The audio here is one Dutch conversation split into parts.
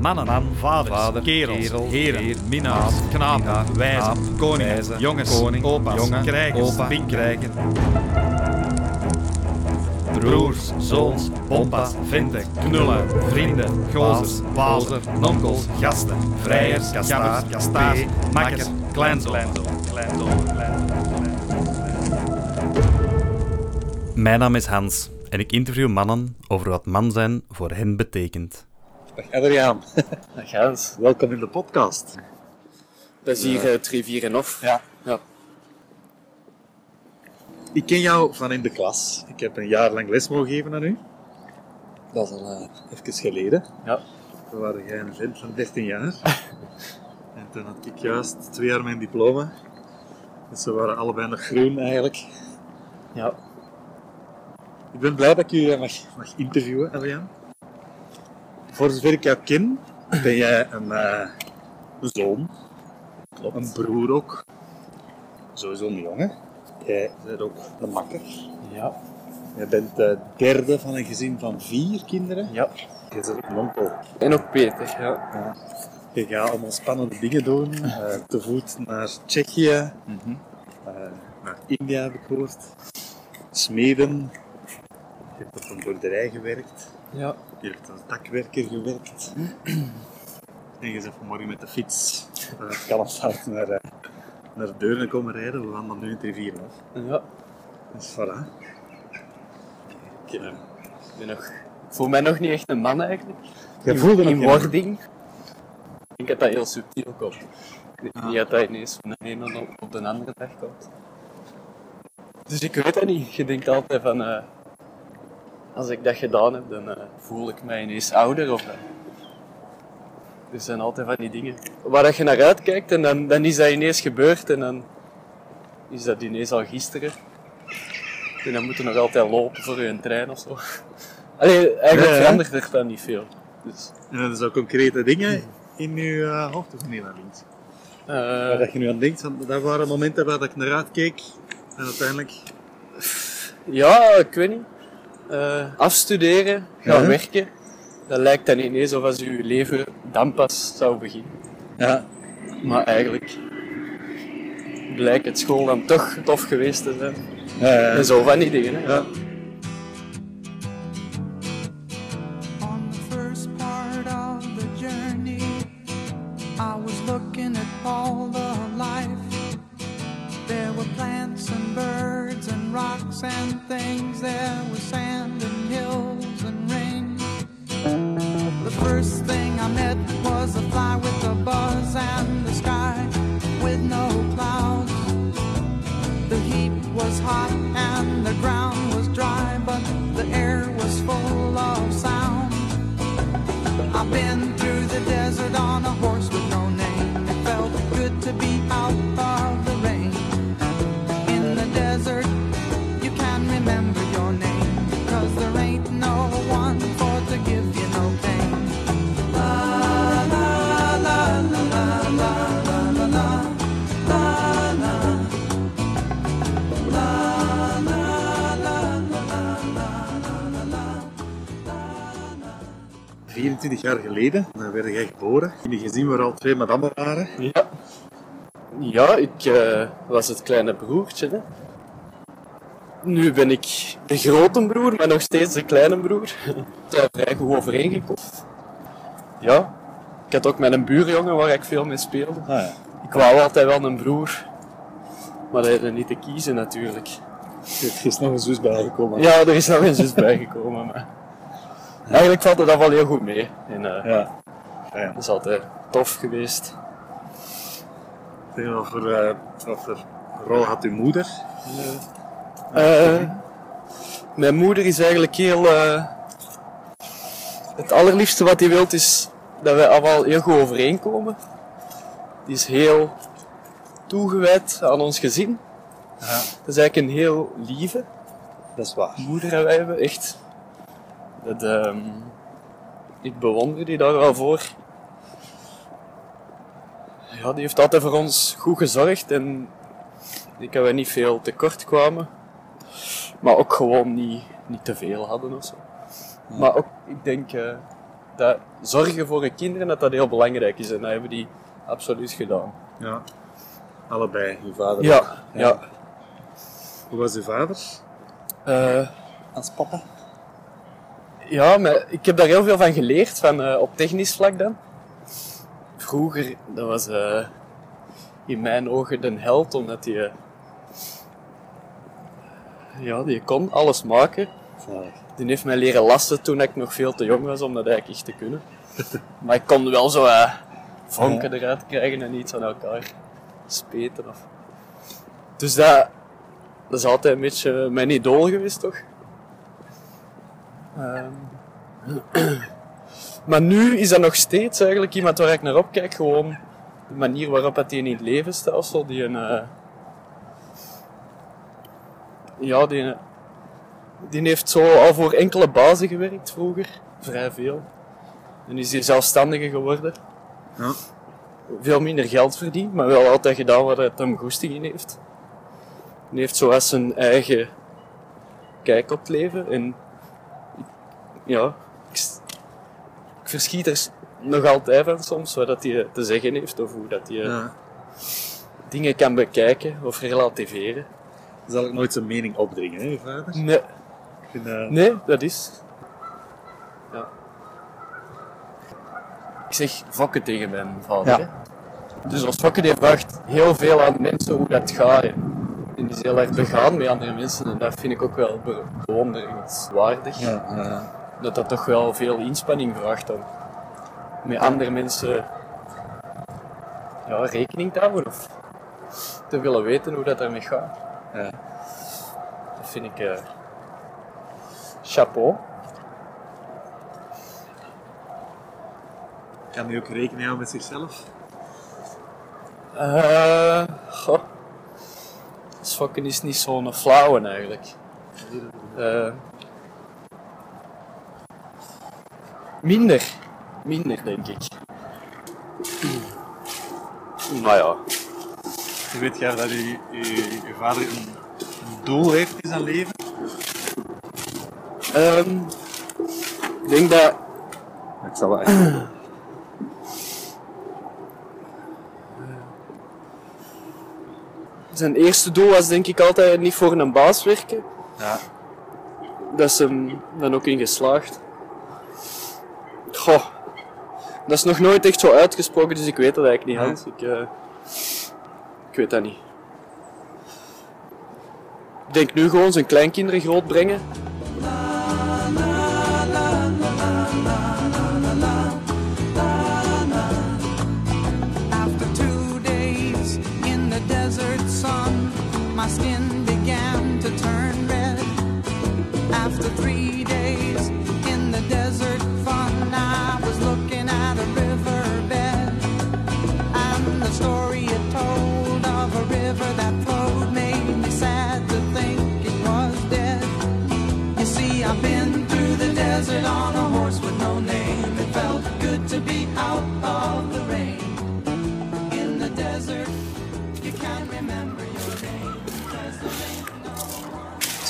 Mannen, Man, vaders, vader, kerels, kerel, heren, heer, minnaars, knapen, wijzen, koningen, jongens, koning, opa's, jongen, krijgers, opa, pinkers, krijgen, broers, zoons, bompas, venten, knullen, vrienden, gozers, wazer, nonkels, gasten, vrijers, kastaars, kastaars, makkers, kleinzoon. Mijn naam is Hans en ik interview mannen over wat man zijn voor hen betekent. Dag Adriaan, Dag Hans. welkom in de podcast. Dat is hier het rivier en Hof. Ja. Ja. Ik ken jou van in de klas. Ik heb een jaar lang les mogen geven aan u. Dat is al uh, even geleden. Ja. Toen waren jij een vent van 13 jaar. en toen had ik juist twee jaar mijn diploma. Dus we waren allebei nog groen eigenlijk. Ja. Ik ben blij dat ik u eh, mag, mag interviewen, Adriaan. Voor zover ik jou ken, ben jij een, eh, een zoon. Een broer ook. Sowieso een jongen. Jij bent ook een makker. Ja. Je bent de derde van een gezin van vier kinderen. Ja. Je bent ook een onkel. En ook Peter, ja. Je gaat allemaal spannende dingen doen. eh, te voet naar Tsjechië, eh, naar India heb ik gehoord. Smeden. Je hebt op een boerderij gewerkt. Ja. Je hebt als dakwerker gewerkt. en je bent vanmorgen met de fiets van het Kalmstad naar, eh, naar Deurne komen rijden. We wandelen nu in het rivier af. Ja. Dus voilà. Ik, eh, ik ben nog... Ik voel mij nog niet echt een man eigenlijk. Je In- voelde nog In geen- wording. Ik denk dat dat heel subtiel komt. Ik denk Ah. niet dat dat ineens van de ene op, de andere dag komt. Dus ik weet het niet. Je denkt altijd van... eh, als ik dat gedaan heb, dan eh, voel ik mij ineens ouder. Of, eh, er zijn altijd van die dingen waar dat je naar uitkijkt en dan, dan is dat ineens gebeurd en dan is dat ineens al gisteren. En dan moet je nog altijd lopen voor je trein of zo. Allee, eigenlijk Ja, ja. verandert er dan niet veel. Dus, En dat is ook concrete dingen in je uh, hoofd of niet naar links? eh, Waar dat je nu aan denkt, van, dat waren momenten waar dat ik naar uitkeek en uiteindelijk... ja, ik weet niet. Eh, afstuderen, gaan Ja. werken, dat lijkt dan ineens alsof je leven dan pas zou beginnen. Ja. Maar eigenlijk blijkt het school dan toch tof geweest te zijn. En zo van die dingen. Hè. ja. On the first part of the journey, I was looking at all the life. There were plants and birds rocks and things. There was sand and hills and rain. The first thing I met was a fly with a buzz and the sky with no clouds. The heat was hot and the ground was dry, but the air was full of sound. I've been through the desert on a horse 24 jaar geleden dan werd jij geboren in een gezin waar al twee madammen waren. Ja, ja ik eh, was het kleine broertje. Hè. Nu ben ik de grote broer, maar nog steeds de kleine broer. Zijn vrij goed overeengekomen. Ja, ik had ook met een buurjongen waar ik veel mee speelde. Ah, ja. Ik wou altijd wel een broer, maar dat had niet te kiezen natuurlijk. Er is nog een zus bijgekomen. Ja, er is nog een zus bijgekomen, maar eigenlijk valt het dat wel heel goed mee. En, eh, Ja. ja. Dat is altijd tof geweest. Zeg, Wat voor, eh, wat voor rol had uw moeder? Eh, mijn moeder is eigenlijk heel. eh, het allerliefste wat hij wilt is dat wij allemaal heel goed overeenkomen. Die is heel toegewijd aan ons gezin. Ja. Dat is eigenlijk een heel lieve Dat is waar. moeder en wij hebben echt. Dat, ehm, ik bewonder die daar wel voor. Ja, die heeft altijd voor ons goed gezorgd en ik dat wij niet veel tekort kwamen. Maar ook gewoon niet, niet te veel hadden of zo. Maar ook, ik denk, eh, dat zorgen voor je kinderen dat dat heel belangrijk is. En dat hebben die absoluut gedaan. Ja. Allebei, uw vader. Ja, ook. ja. Hoe was uw vader? Eh, Als papa? Ja, maar ik heb daar heel veel van geleerd, van, eh, op technisch vlak dan. Vroeger, dat was eh, in mijn ogen de held, omdat hij... ja, die kon alles maken. Zalig. Die heeft mij leren lassen toen ik nog veel te jong was om dat eigenlijk echt te kunnen. maar ik kon wel zo eh vonken eruit krijgen en iets aan elkaar speten. Of... Dus dat, dat is altijd een beetje mijn idool geweest, toch? Ehm. maar nu is dat nog steeds eigenlijk iemand waar ik naar opkijk. Gewoon de manier waarop die in het levensstelsel, die een... eh, ja, die, die heeft zo al voor enkele bazen gewerkt vroeger. Vrij veel. En is hij zelfstandige geworden. Ja. Veel minder geld verdiend, maar wel altijd gedaan waar hij hem goesting in heeft. Hij heeft zoals zijn eigen kijk op het leven. En ja, ik, verschiet er nog altijd van soms wat dat hij te zeggen heeft of hoe dat hij Ja. dingen kan bekijken of relativeren. Zal ik nooit zijn mening opdringen, hè, uw vader? Nee, Ik vind, eh, Nee, dat is. Ja. Ik zeg fokken tegen mijn vader. Ja. Dus als fokken die vraagt heel veel aan mensen hoe dat gaat. hè. En die is heel erg begaan met andere mensen en dat vind ik ook wel be- bewonderenswaardig. ja, ja. Dat dat toch wel veel inspanning vraagt om met andere mensen ja, rekening te houden of te willen weten hoe dat ermee gaat. Ja. Dat vind ik eh, chapeau. Kan hij ook rekening houden met zichzelf? Eh, goh. Schokken is niet zo'n flauwe eigenlijk. Eh, minder. Minder, denk ik. Maar ja. Weet jij dat uw vader een, doel heeft in zijn leven? Ehm, ik denk dat... Ik zal wel echt... Zijn eerste doel was denk ik altijd niet voor een baas werken. Ja. Dat is hem dan ook in geslaagd. Goh. Dat is nog nooit echt zo uitgesproken, dus ik weet dat eigenlijk niet, Hans. Ik, eh, ik weet dat niet. Ik denk nu gewoon zijn kleinkinderen grootbrengen.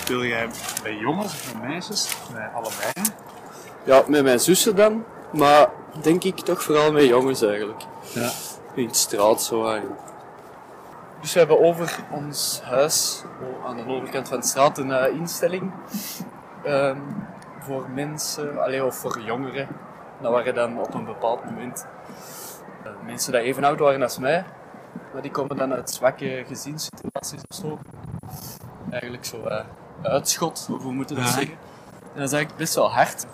Speel jij bij jongens of bij meisjes? Bij allebei? Ja, met mijn zussen dan. Maar denk ik toch vooral met jongens eigenlijk. Ja. In de straat zo. hè. Dus we hebben over ons huis, oh, aan de overkant van de straat, een eh, instelling. ehm, voor mensen, allee, of voor jongeren. Dat waren dan op een bepaald moment eh, mensen die even oud waren als mij. Maar die komen dan uit zwakke gezinssituaties of zo. Eigenlijk zo eh, uitschot, of hoe moeten we dat Ja. zeggen. En dat is eigenlijk best wel hard.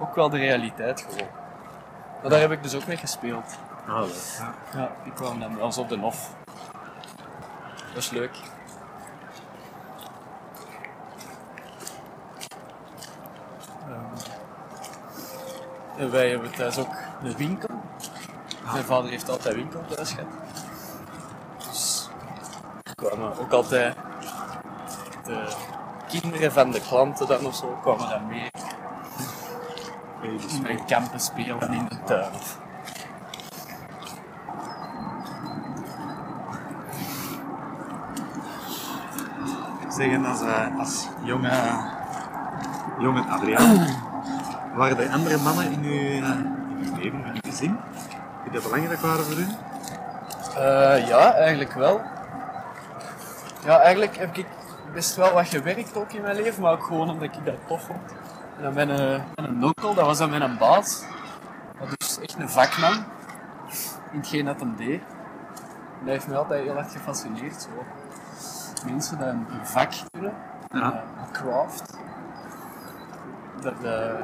Ook wel de realiteit gewoon. Maar daar heb ik dus ook mee gespeeld. Ah, leuk. Ja. Ja, ik kwam dan eens op de Nof. Dat is leuk. Ehm, en wij hebben thuis ook een winkel. Mijn vader heeft altijd winkel thuis gehad. Dus er kwamen ook altijd de kinderen van de klanten dan of zo kwamen dan mee. In mijn kampen spelen in de tuin. Zeggen als, eh, als jonge, jonge Adriaan Waren er andere mannen in uw, eh, in uw leven, in uw gezin, die dat belangrijk waren voor u? Eh, ja, eigenlijk wel. Ja, eigenlijk heb ik best wel wat gewerkt ook in mijn leven, maar ook gewoon omdat ik dat tof vond. En dan met een, met een nokkel, dat was dan met een baas. Dat is echt een vakman in hetgeen dat hem deed. En dat heeft mij altijd heel erg gefascineerd. Zo. Mensen die een een vak kunnen, Ja. eh, een craft. Dat, eh,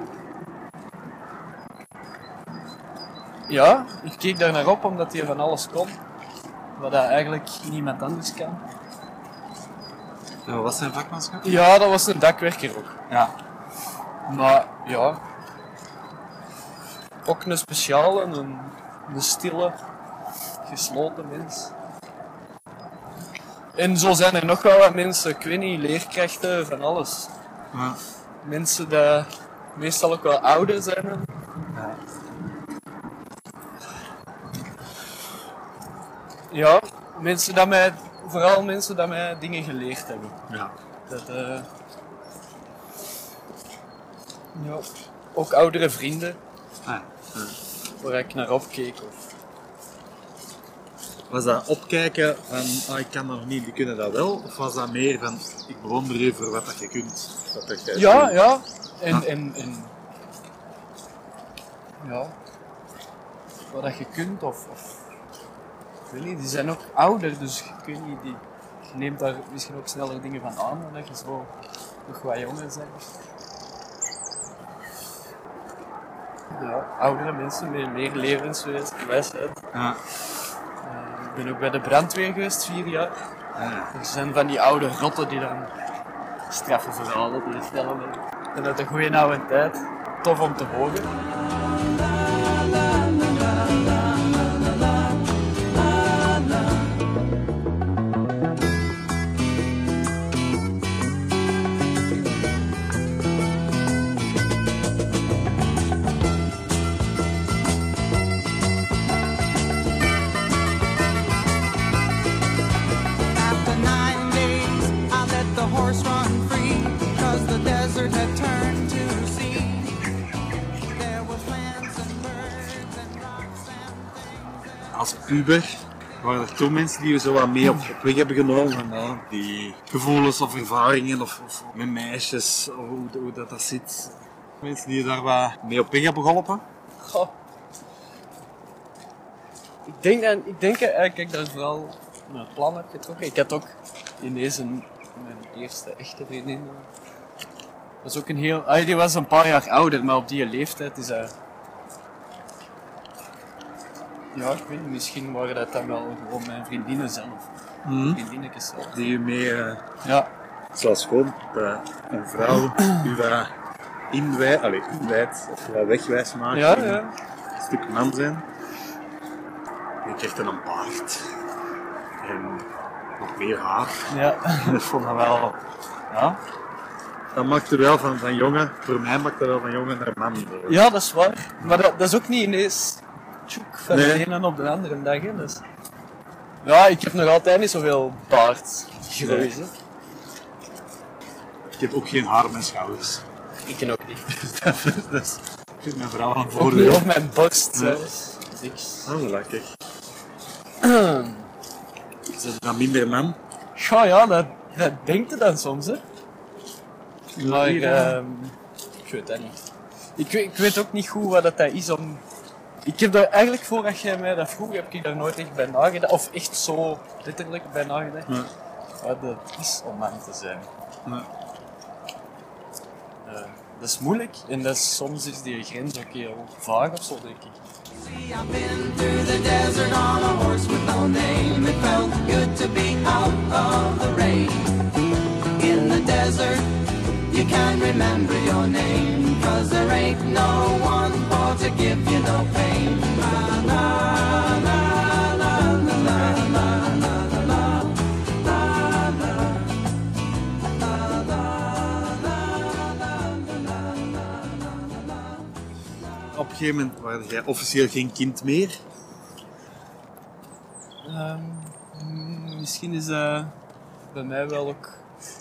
Ja, ik keek daar naar op omdat hij van alles kon. Wat dat eigenlijk niemand anders kan. En wat was zijn vakmanschap? Ja, dat was een dakwerker ook. Ja. Maar ja. Ook een speciale, een, een stille, gesloten mens. En zo zijn er nog wel wat mensen, ik weet niet, leerkrachten, van alles. ja. Mensen die meestal ook wel ouder zijn. dan. Ja, mensen dat mij, vooral mensen die mij dingen geleerd hebben. ja. Dat, eh, ja. Ook oudere vrienden Ah, waar ik naar opkeek. Of... Was dat opkijken van, ah, ik kan nog niet, die kunnen dat wel? Of was dat meer van, ik bewonder je voor wat dat je kunt? Wat dat jij Ja, kunt? ja. En, en, en ja. Wat dat je kunt of, weet niet, die zijn ook ouder, dus ik weet niet, die, je neemt daar misschien ook sneller dingen van aan dan dat je zo nog wat jonger bent. Ja, oudere mensen met meer levenswijsheid. Ja. Eh, ik ben ook bij de brandweer geweest, vier jaar. Ah, Er zijn van die oude rotten die dan straffe verhalen die vertellen. En uit een goede oude tijd. Tof om te horen. Horse run free, cause the desert had turned to sea. There were plants and birds and rocks and things. Als puber waren er toen mensen die je zo wat mee op, op weg hebben genomen. hè? Die gevoelens of ervaringen of, of met meisjes, of hoe, hoe dat, dat zit. Mensen die je daar wat mee op weg hebben geholpen. Goh. Ik denk, dat, ik denk eigenlijk dat ik daar vooral mijn plan heb getrokken. Ik had ook ineens een, mijn eerste echte vriendin. Dat was ook een heel... ah, die was een paar jaar ouder, maar op die leeftijd is dat... Ja, ik weet niet, misschien waren dat dan wel gewoon mijn vriendinnen zelf. Vriendinnetjes zelf. Die je mee, eh, Ja. zoals gewoon dat een vrouw u wat inwijdt, allee, inwijdt of wat wegwijs maakt. Ja, ja. Een stuk man zijn. Je krijgt dan een baard. En nog meer haar. Ja. Ik vond dat wel... Ja. Dat maakt er wel van, van jongen, voor mij maakt dat wel van jongen naar man. Ja, dat is waar. Maar dat, dat is ook niet ineens tjoek, van Nee. de ene op de andere dag. Hè. Dus. Ja, ik heb nog altijd niet zoveel baard hè. Ik heb ook geen haar op mijn schouders. Ik ken ook niet. dat is ik vind mijn vrouw aan het Ook niet voordeel. op mijn borst Nee. zelfs. Niks. Oh, lekker. Is dat dan minder man? Ja, ja, dat, dat denkt je dan soms, hè. Maar ehm, ik weet dat niet. Ik, weet- ik weet ook niet goed wat dat is om... Ik heb daar eigenlijk, voordat jij mij dat vroeg, heb ik daar nooit echt bij nagedacht. Of echt zo letterlijk bij nagedacht. Ja. Wat het is om man te zijn. Ja. Eh, dat is moeilijk en dat is, soms is die grens ook heel vaag of zo, denk ik. I've been through the desert on a horse with no name. It felt good to be out of the rain. In the desert, you can't remember your name. Cause there ain't no one for to give you no pain. La, la, een gegeven moment waren jij officieel geen kind meer. Ehm, mm, misschien is dat bij mij wel ook...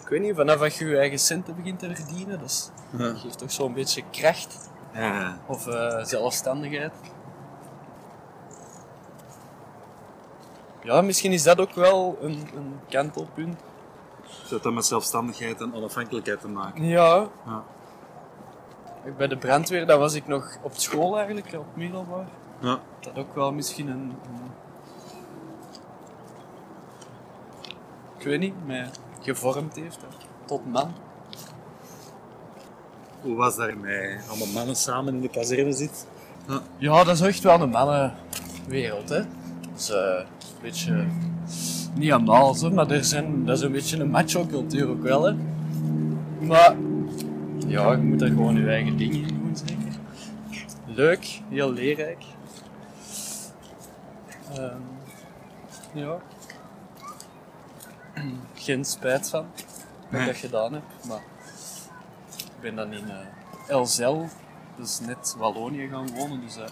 Ik weet niet, vanaf dat je je eigen centen begint te verdienen, dus Ja. dat geeft toch zo'n beetje kracht. Ja. Of eh, zelfstandigheid. Ja, misschien is dat ook wel een, een kantelpunt. Dat heeft dan met zelfstandigheid en onafhankelijkheid te maken. Ja. Ja. Bij de brandweer, dat was ik nog op school eigenlijk, op middelbaar. Ja. Dat ook wel misschien een... een- Ik weet niet, mij gevormd heeft hè, tot man. Hoe was dat met allemaal mannen samen in de kazerne zit? Ja, dat is echt wel een mannenwereld, hè. Dus, eh, een beetje... Niet allemaal zo, maar er zijn, dat is een beetje een macho-cultuur ook wel, hè. Maar... Ja, je moet er gewoon je eigen dingen in doen, zeker. Leuk, heel leerrijk. Ehm, ja. Geen spijt van dat ik Nee. dat gedaan heb, maar... Ik ben dan in eh Elzel, dus net Wallonië gaan wonen, dus... eh,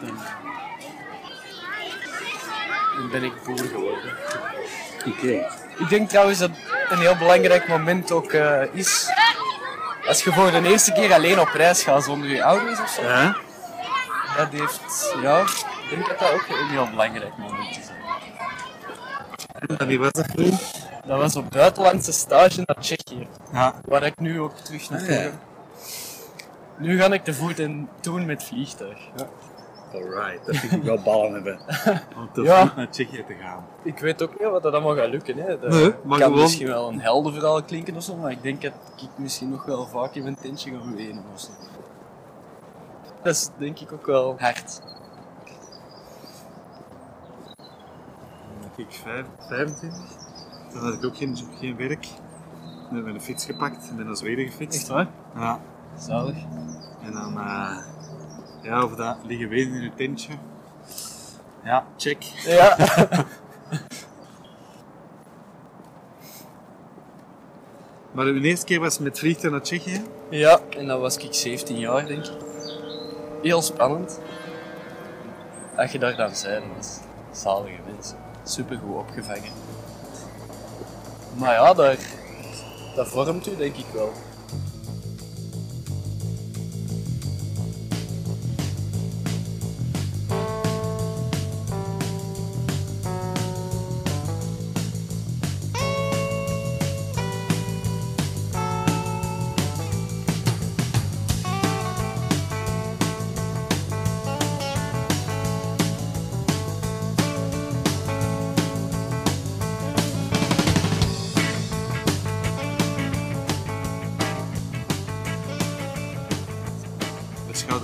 dan, dan ben ik boer geworden. Oké. Ik denk trouwens dat een heel belangrijk moment ook eh, is als je voor de eerste keer alleen op reis gaat zonder je ouders of zo. Ja? Dat heeft, ja, ik denk dat dat ook een heel belangrijk moment is. En wie was dat voor? Dat was op buitenlandse stage naar Tsjechië, Ja. waar ik nu ook terug naartoe Ah, ja. Nu ga ik te voet en toen met vliegtuig. Ja. Alright, dat vind ik wel ballen hebben. Om te Ja. naar Tsjechië te gaan. Ik weet ook niet wat dat allemaal gaat lukken. Hè. Dat Nee, kan gewoon- misschien wel een heldenverhaal klinken of zo, maar ik denk dat ik misschien nog wel vaak in mijn tentje ga wenen of zo. Dat is denk ik ook wel hard. Dan ik vijf- 25. Toen had ik ook geen, geen werk. Dan heb ik een fiets gepakt en ben naar Zweden gefietst. Echt waar? Ja. Zalig. En dan, eh ja, of dat liggen wezen in een tentje. Ja, check. Ja. Maar de eerste keer was met vliegtuig naar Tsjechië. ja, en dan was ik 17 jaar denk ik. Heel spannend. Als je daar dan bent, dat is zalige mensen. Super goed opgevangen. Maar ja, daar, dat vormt u denk ik wel.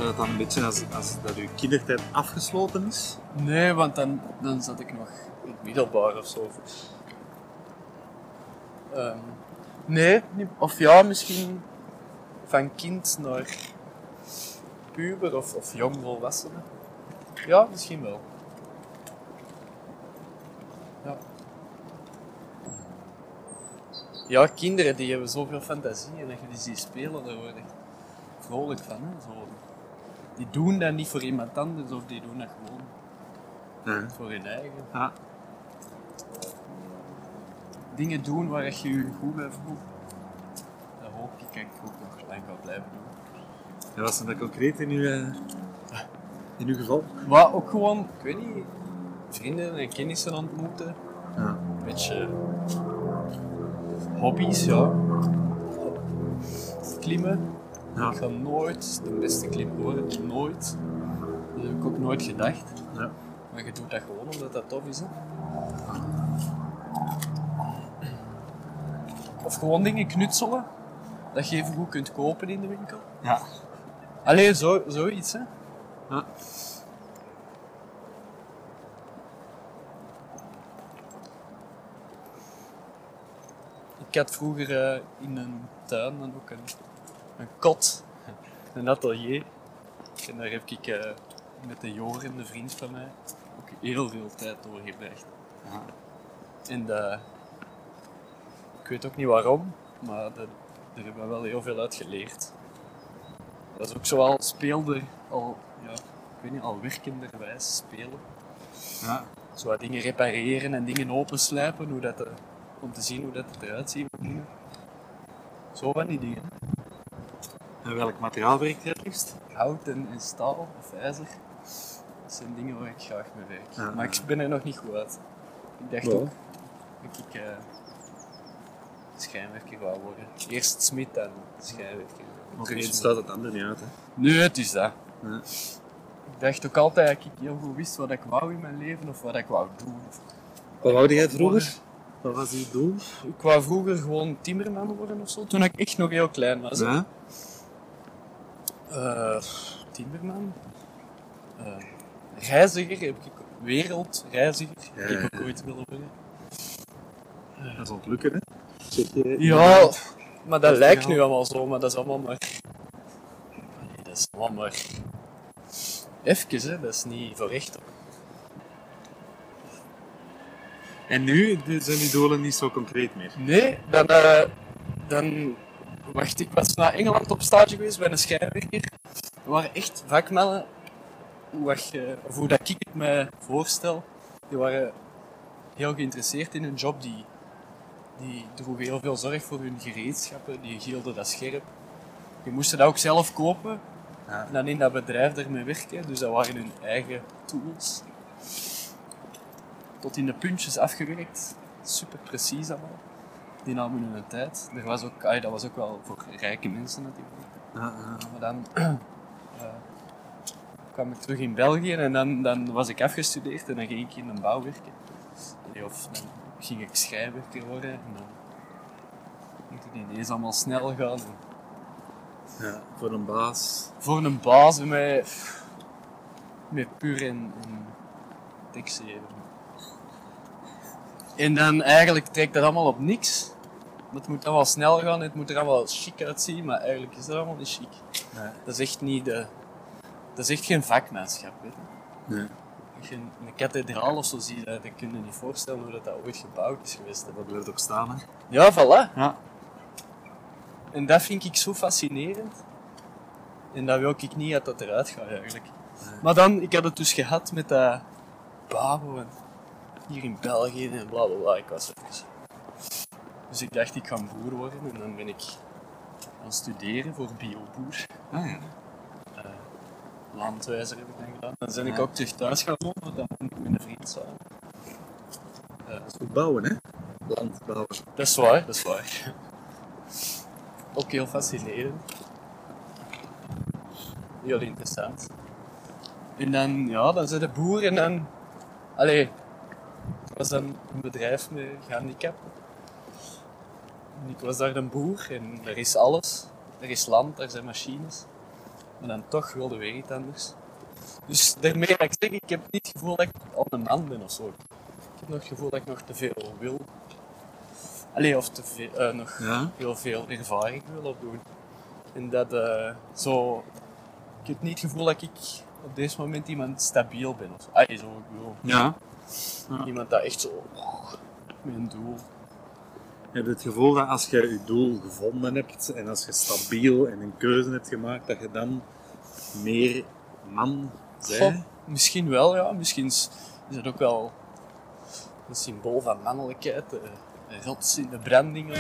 Je dat dan een beetje als, als dat uw kindertijd afgesloten is? Nee, want dan, dan zat ik nog in het middelbaar of zo. Ehm, nee, of ja, misschien van kind naar puber of, of jong volwassene. Ja, misschien wel. Ja. Kinderen die hebben zoveel fantasie en als je die spelen, daar word je echt vrolijk van. Hè? Zo, die doen dat niet voor iemand anders of die doen dat gewoon Ja. voor hun eigen. ja. Dingen doen waar je je goed bij voelt. Dat hoop ik dat ik ook nog lang ga blijven doen. En was dat concreet in uw, eh, in uw geval? Maar ook gewoon, ik weet niet, vrienden en kennissen ontmoeten. Ja. Een beetje hobby's, ja. Klimmen. Ja. Ik ga nooit de beste klimmer worden, nooit. Dat heb ik ook nooit gedacht. Ja. Maar je doet dat gewoon omdat dat tof is. Hè? Of gewoon dingen knutselen. Dat je even goed kunt kopen in de winkel. Ja. Allee, zo, zoiets hè. Ja. Ik had vroeger eh, in een tuin dan ook een, een kot, een atelier. En daar heb ik eh, met de Joren, de vriend van mij, ook heel veel tijd doorgebracht. Ja. En dat, ik weet ook niet waarom, maar daar hebben we wel heel veel uit geleerd. Dat is ook zoal speelder, al, ja, ik weet niet, al werkenderwijs spelen. Ja. Zo wat dingen repareren en dingen openslijpen, hoe dat, eh, om te zien hoe dat eruit ziet. Zo van die dingen. En welk materiaal werkt je het liefst? Hout en, en staal of ijzer. Dat zijn dingen waar ik graag mee werk. Ja, maar ik ben er nog niet goed uit. Ik dacht ook dat ik eh, schijnwerker wou worden. Eerst smid en schijnwerker. Één smid. staat het ander niet uit. Hè? Nee, het is dat. Ja. Ik dacht ook altijd dat ik heel goed wist wat ik wou in mijn leven of wat ik wou doen. Wat wou jij vroeger? Wat was je doel? Ik wou vroeger gewoon timmerman worden of zo, toen ik echt nog heel klein was. Ja? Eh, timmerman. Eh, reiziger heb ik wereldreiziger Ja, heb ik ook ooit willen worden. Dat is ontlukken, hè? Je, Ja, maar dat Dat lijkt nu allemaal zo, maar dat is allemaal maar. Nee, dat is allemaal maar. Even, hè, dat is niet voor echt. En nu zijn die doelen niet zo concreet meer. Nee, dan, eh, dan. Wacht, ik was naar Engeland op stage geweest bij een schrijnwerker. Er waren echt vakmannen, hoe, je- of hoe dat ik het me voorstel, die waren heel geïnteresseerd in hun job. Die, die droegen heel veel zorg voor hun gereedschappen, die hielden dat scherp. Die moesten dat ook zelf kopen Ja. en dan in dat bedrijf ermee werken. Dus dat waren hun eigen tools. Tot in de puntjes afgewerkt. Super precies allemaal. Die namen hun tijd. Er was ook, ah, dat was ook wel voor rijke mensen natuurlijk. Ja, ja. Maar dan eh, kwam ik terug in België en dan, dan was ik afgestudeerd en dan ging ik in een bouw werken. Of dan ging ik schrijnwerker worden en dan moet het ineens allemaal snel gaan. Ja, voor een baas. voor een baas met, met puur en, en tekst geven. En dan eigenlijk trekt dat allemaal op niks. Het moet allemaal snel gaan, het moet er allemaal chic uitzien, maar eigenlijk is dat allemaal niet chic. Nee. Dat is echt niet de... Dat is echt geen vakmanschap, weet je. Nee. Je een, een kathedraal of zo ziet, dan dan kun je niet voorstellen hoe dat, dat ooit gebouwd is geweest. hè. Dat blijft ook staan, hè? Ja, voilà. Ja. En dat vind ik zo fascinerend. En dat wil ik niet dat dat eruit gaat eigenlijk. Maar dan, ik had het dus gehad met dat babo en hier in België en bla bla bla. Ik was even. Dus ik dacht, ik ga boer worden en dan ben ik gaan studeren voor bioboer. Ah, ja. Landwijzer heb ik dan gedaan. Dan ben ik ook terug thuis gaan wonen, dan ben ik met een vriend samen. Goed bouwen, hè? Land bouwen. Dat is waar, dat is waar. Ook heel fascinerend. Heel interessant. En dan, ja, dan zijn de boer en dan... Allee, was dan een bedrijf met gehandicapten. En ik was daar een boer en er is alles. Er is land, er zijn machines. Maar dan toch wilde weer iets anders. Dus daarmee dat ik zeg, ik heb niet het gevoel dat ik al een man ben of zo. Ik heb nog het gevoel dat ik nog te veel wil. Allee, of te veel, eh, nog Ja. heel veel ervaring wil opdoen. En dat eh, zo... Ik heb niet het gevoel dat ik op deze moment iemand stabiel ben. Of. Allee, zo, ik bedoel, Ja. iemand dat echt zo... oh, met een doel. Heb je het gevoel dat als je je doel gevonden hebt en als je stabiel en een keuze hebt gemaakt, dat je dan meer man Goh, bent? misschien wel, ja. Misschien is het ook wel een symbool van mannelijkheid. De, de rots in de brandingen.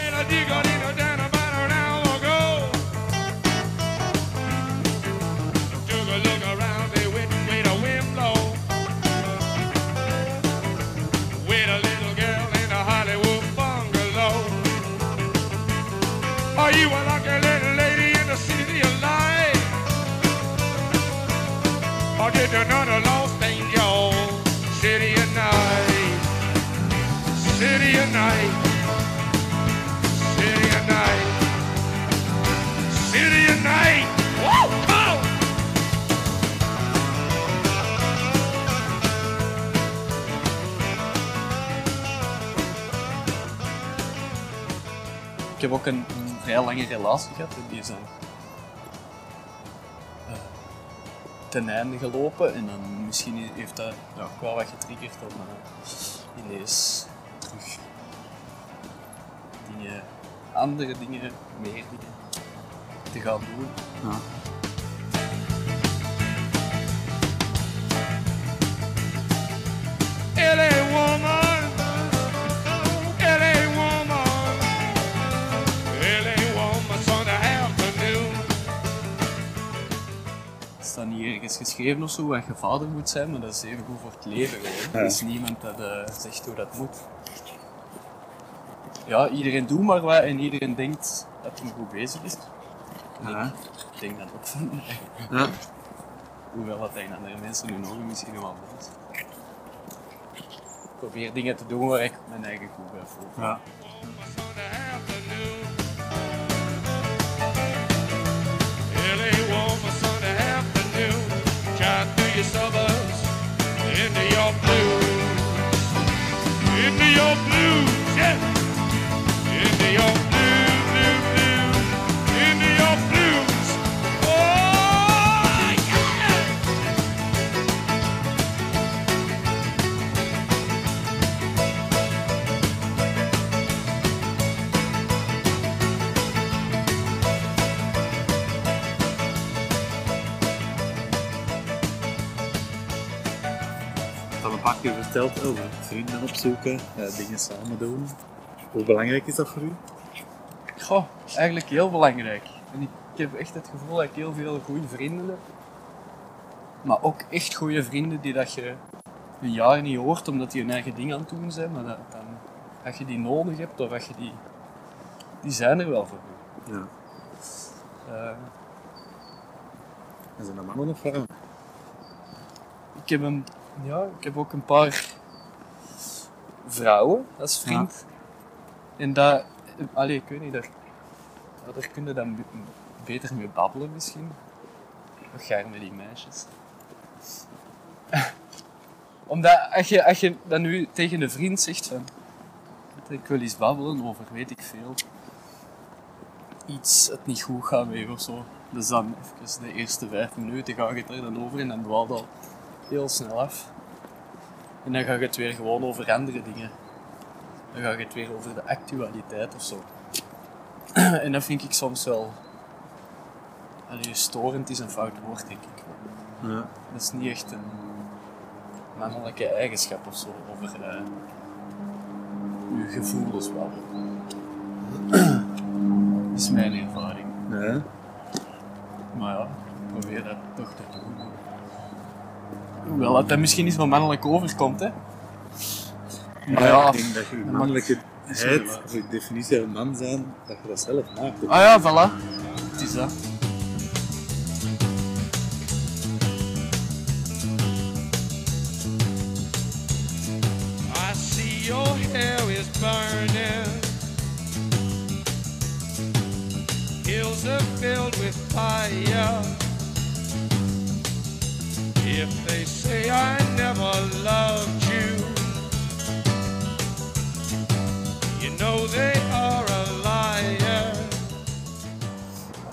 Or did you know the lost angel? City of night. City of night. City of night. City of night. Woo! Oh! Ik heb ook een, een vrij lange relatie gehad die is ten einde gelopen. En dan misschien heeft dat ja, wel wat getriggerd om eh, ineens terug dingen, andere dingen, meer dingen te gaan doen. Ja. Staat niet ergens geschreven of zo dat je vader moet zijn, maar dat is even goed voor het leven gewoon. Er is niemand dat eh, zegt hoe dat moet. Ja, iedereen doet maar wat en iedereen denkt dat hij goed bezig is. Ja. Ik denk dat ook van. Ja. Hoewel dat tegen andere mensen hun ogen misschien wel is. Ik probeer dingen te doen waar ik mijn eigen goed bij voel. Ja. Your blues, into your blues, yeah, into your verteld over vrienden opzoeken, eh, dingen samen doen. Hoe belangrijk is dat voor u? Goh, eigenlijk heel belangrijk. En ik, ik heb echt het gevoel dat ik heel veel goede vrienden heb. Maar ook echt goede vrienden die dat je een jaar niet hoort omdat die hun eigen ding aan het doen zijn. Maar dat, dan, als je die nodig hebt of als je die... Die zijn er wel voor je. Ja. Eh, En zijn dat mannen of vrouwen? ik, heb een, ja, ik heb ook een paar vrouwen als vriend. En dat... Allee, ik weet niet, daar, daar kun je dan be- beter mee babbelen misschien. Nog gaar met die meisjes. Omdat als je, als je dan nu tegen een vriend zegt van... Ik wil eens babbelen over weet ik veel. Iets het niet goed gaat met je of zo. Dus dan even de eerste vijf minuten ga je er dan over en dan dwaalt al heel snel af. En dan ga je het weer gewoon over andere dingen. Dan ga je het weer over de actualiteit of zo. en dat vind ik soms wel... Allee, storend is een fout woord, denk ik. Ja. Dat is niet echt een mannelijke eigenschap of zo, over eh uw gevoelens wel. Dat is mijn ervaring. Ja. Maar ja, ik probeer dat toch te doen. Hoewel dat, dat misschien niet zo mannelijk overkomt, hè. Maar ja, ik denk dat je wel. of je definitie van man zijn, dat je dat zelf maakt. ah ja, voilà. Het is dat. Say I never loved you, you know they are a liar.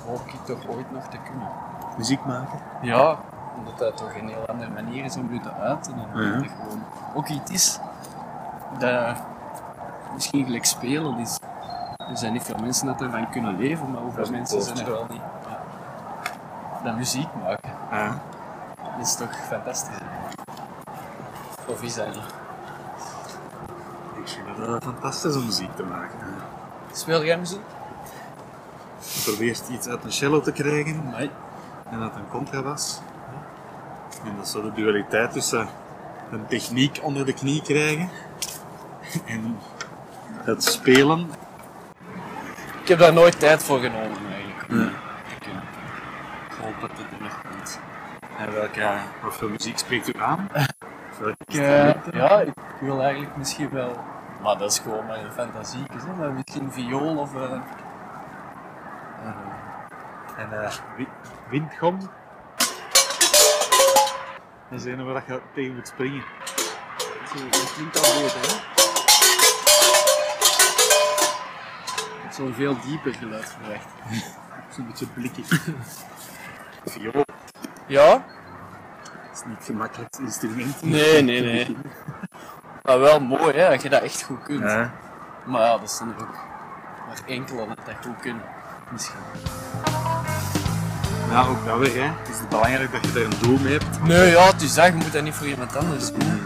Hoop ik toch ooit nog te kunnen. Muziek maken. Ja, omdat dat toch een heel andere manier is om je te uiten. En Ja. dat gewoon ook iets is dat misschien gelijk spelen is. Er zijn niet veel mensen dat ervan kunnen leven, maar hoeveel mensen zijn er wel niet. Ja. Dat muziek maken, dat is toch fantastisch. Of is dat niet? Ik vind dat fantastische muziek te maken. Speel jij muziek? Je probeert iets uit een cello te krijgen Nee. en uit een contrabas. En dat is zo de dualiteit tussen een techniek onder de knie krijgen en het spelen. Ik heb daar nooit tijd voor genomen eigenlijk. Ja. Ik, eh, hoop dat het er nog komt. En welke, voor muziek spreekt u aan? Ik, eh, ja, ik wil eigenlijk misschien wel, maar dat is gewoon maar een fantasie, hè, maar misschien viool of eh, En wi- windgom. Dat is een waar je tegen moet springen. dat klinkt al beter, hè? Een veel dieper geluid verwacht. Zo'n beetje blikjes. Viool Ja? Is niet het gemakkelijkste instrument. Nee, nee, nee. Maar wel mooi, hè, dat je dat echt goed kunt. Ja. Maar ja, dat zijn er ook maar enkele dat dat goed kunnen. Misschien. ja, ook dat weer. Hè. Het is belangrijk dat je er een doel mee hebt. Nee, ja, het is dat, je moet dat niet voor iemand anders doen.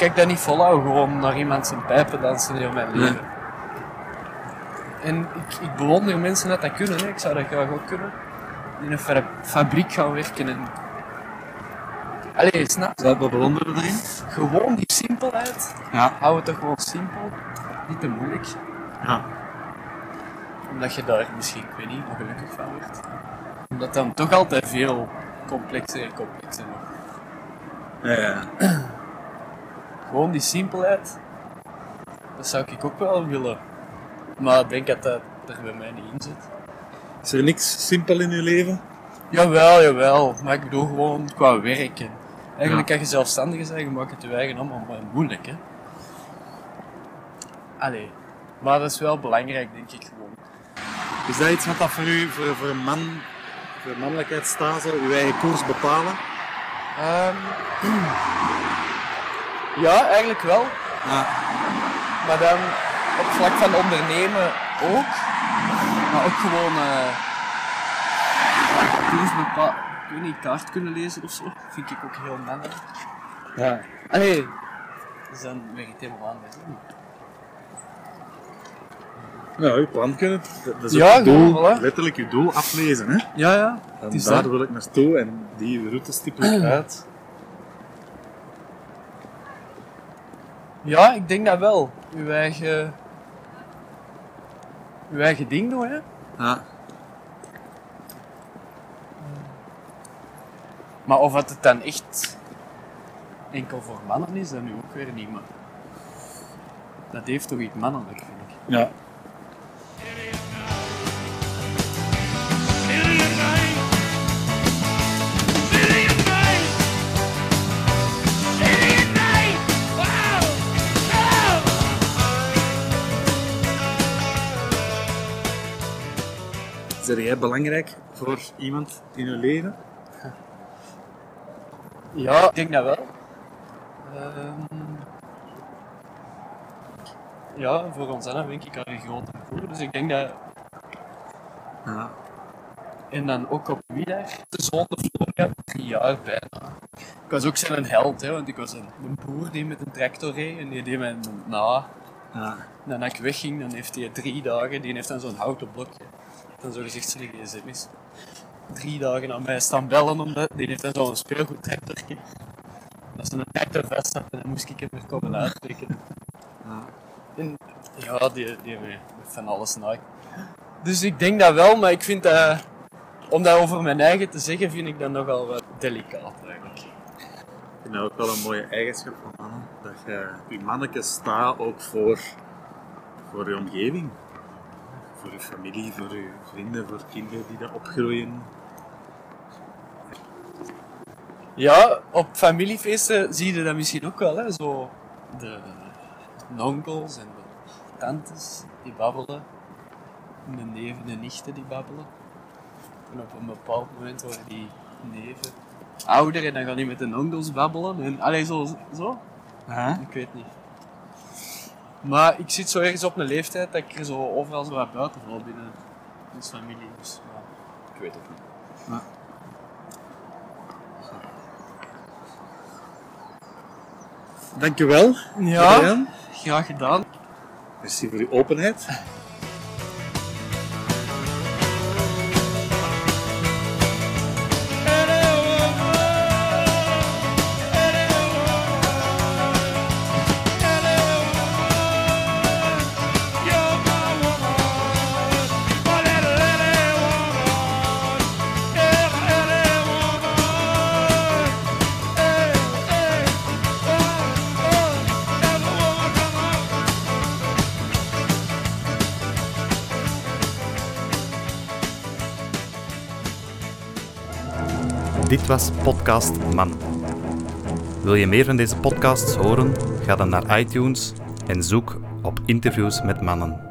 Ik denk dat niet volhou, gewoon naar iemand zijn pijpen dansen heel mijn leven. En ik, ik bewonder mensen dat dat kunnen, hè. ik zou dat graag ook kunnen. In een fa- fabriek gaan werken en... Allee, snap je? Wat bewonderen erin? Gewoon die simpelheid. Ja. Hou het toch gewoon simpel. Niet te moeilijk. Ja. Omdat je daar misschien, ik weet niet, ongelukkig van wordt. Omdat dan toch altijd veel complexer en complexer wordt. Ja, ja. Gewoon die simpelheid, dat zou ik ook wel willen. Maar ik denk dat dat er bij mij niet in zit. Is er niks simpel in je leven? Jawel, jawel. Maar ik bedoel gewoon qua werken. Eigenlijk Ja. als je zelfstandige bent, je maakt het je eigen allemaal maar moeilijk, hè. Allee. Maar dat is wel belangrijk, denk ik gewoon. Is dat iets wat dat voor u, voor, voor een man, voor mannelijkheid staat, zo, uw eigen koers bepalen? Ehm, ja, eigenlijk wel. Ja. Maar dan op het vlak van ondernemen ook. Maar ook gewoon eh koers bepa- ik weet niet, kaart kunnen lezen of zo. Vind ik ook heel mannelijk. Ja. Allee, dus dan ben ik het helemaal anders. Nou, uw plan kunnen, dat dat is Ja, doel, voilà. letterlijk uw doel aflezen. Hè? Ja, ja. En daar dat. wil ik naartoe en die route stippel ik uit. Ja, ik denk dat wel. Uw eigen... Uw eigen ding doen, hè. Ja. Maar of het het dan echt enkel voor mannen is, dat nu ook weer niet, maar... Dat heeft toch iets mannelijk, vind ik. ja. Zeg jij belangrijk voor iemand in je leven? Ja, ik denk dat wel. Ehm, ja, voor ons allen denk ik al een grote. Dus ik denk dat... Ja. En dan ook op middag, de zonde Florian, drie jaar bijna. Ik was ook zijn held, hè, want ik was een, een boer die met een tractor reed en die deed mij na. Ja. En dan ik wegging, dan heeft hij drie dagen, die heeft dan zo'n houten blokje. Dan zo gezegd zijn is. Drie dagen aan mij staan bellen, omdat die heeft dan zo'n speelgoedtractorje. Als ze een tractor vast had, dan moest ik hem er komen uitrekenen. Ja. En ja, die, die heeft van alles na. Dus ik denk dat wel, maar ik vind dat, om dat over mijn eigen te zeggen, vind ik dat nogal wat delicaat eigenlijk. Ik vind dat ook wel een mooie eigenschap van mannen. Dat je je manneke staat ook voor, voor je omgeving. Voor je familie, voor je vrienden, voor kinderen die daar opgroeien. Ja, op familiefeesten zie je dat misschien ook wel, hè? Zo de onkels en de tantes die babbelen. En de neven en nichten die babbelen. En op een bepaald moment worden die neven ouder en dan gaan die met de onkels babbelen. En allee, zo. zo. Ik weet niet. Maar ik zit zo ergens op een leeftijd dat ik er zo overal zo wat buiten val binnen ons familie. Dus ja, ik weet het niet. Dankjewel. Ja, graag gedaan. Merci voor uw openheid. Was Podcast Man. Wil je meer van deze podcasts horen? Ga dan naar iTunes en zoek op interviews met mannen.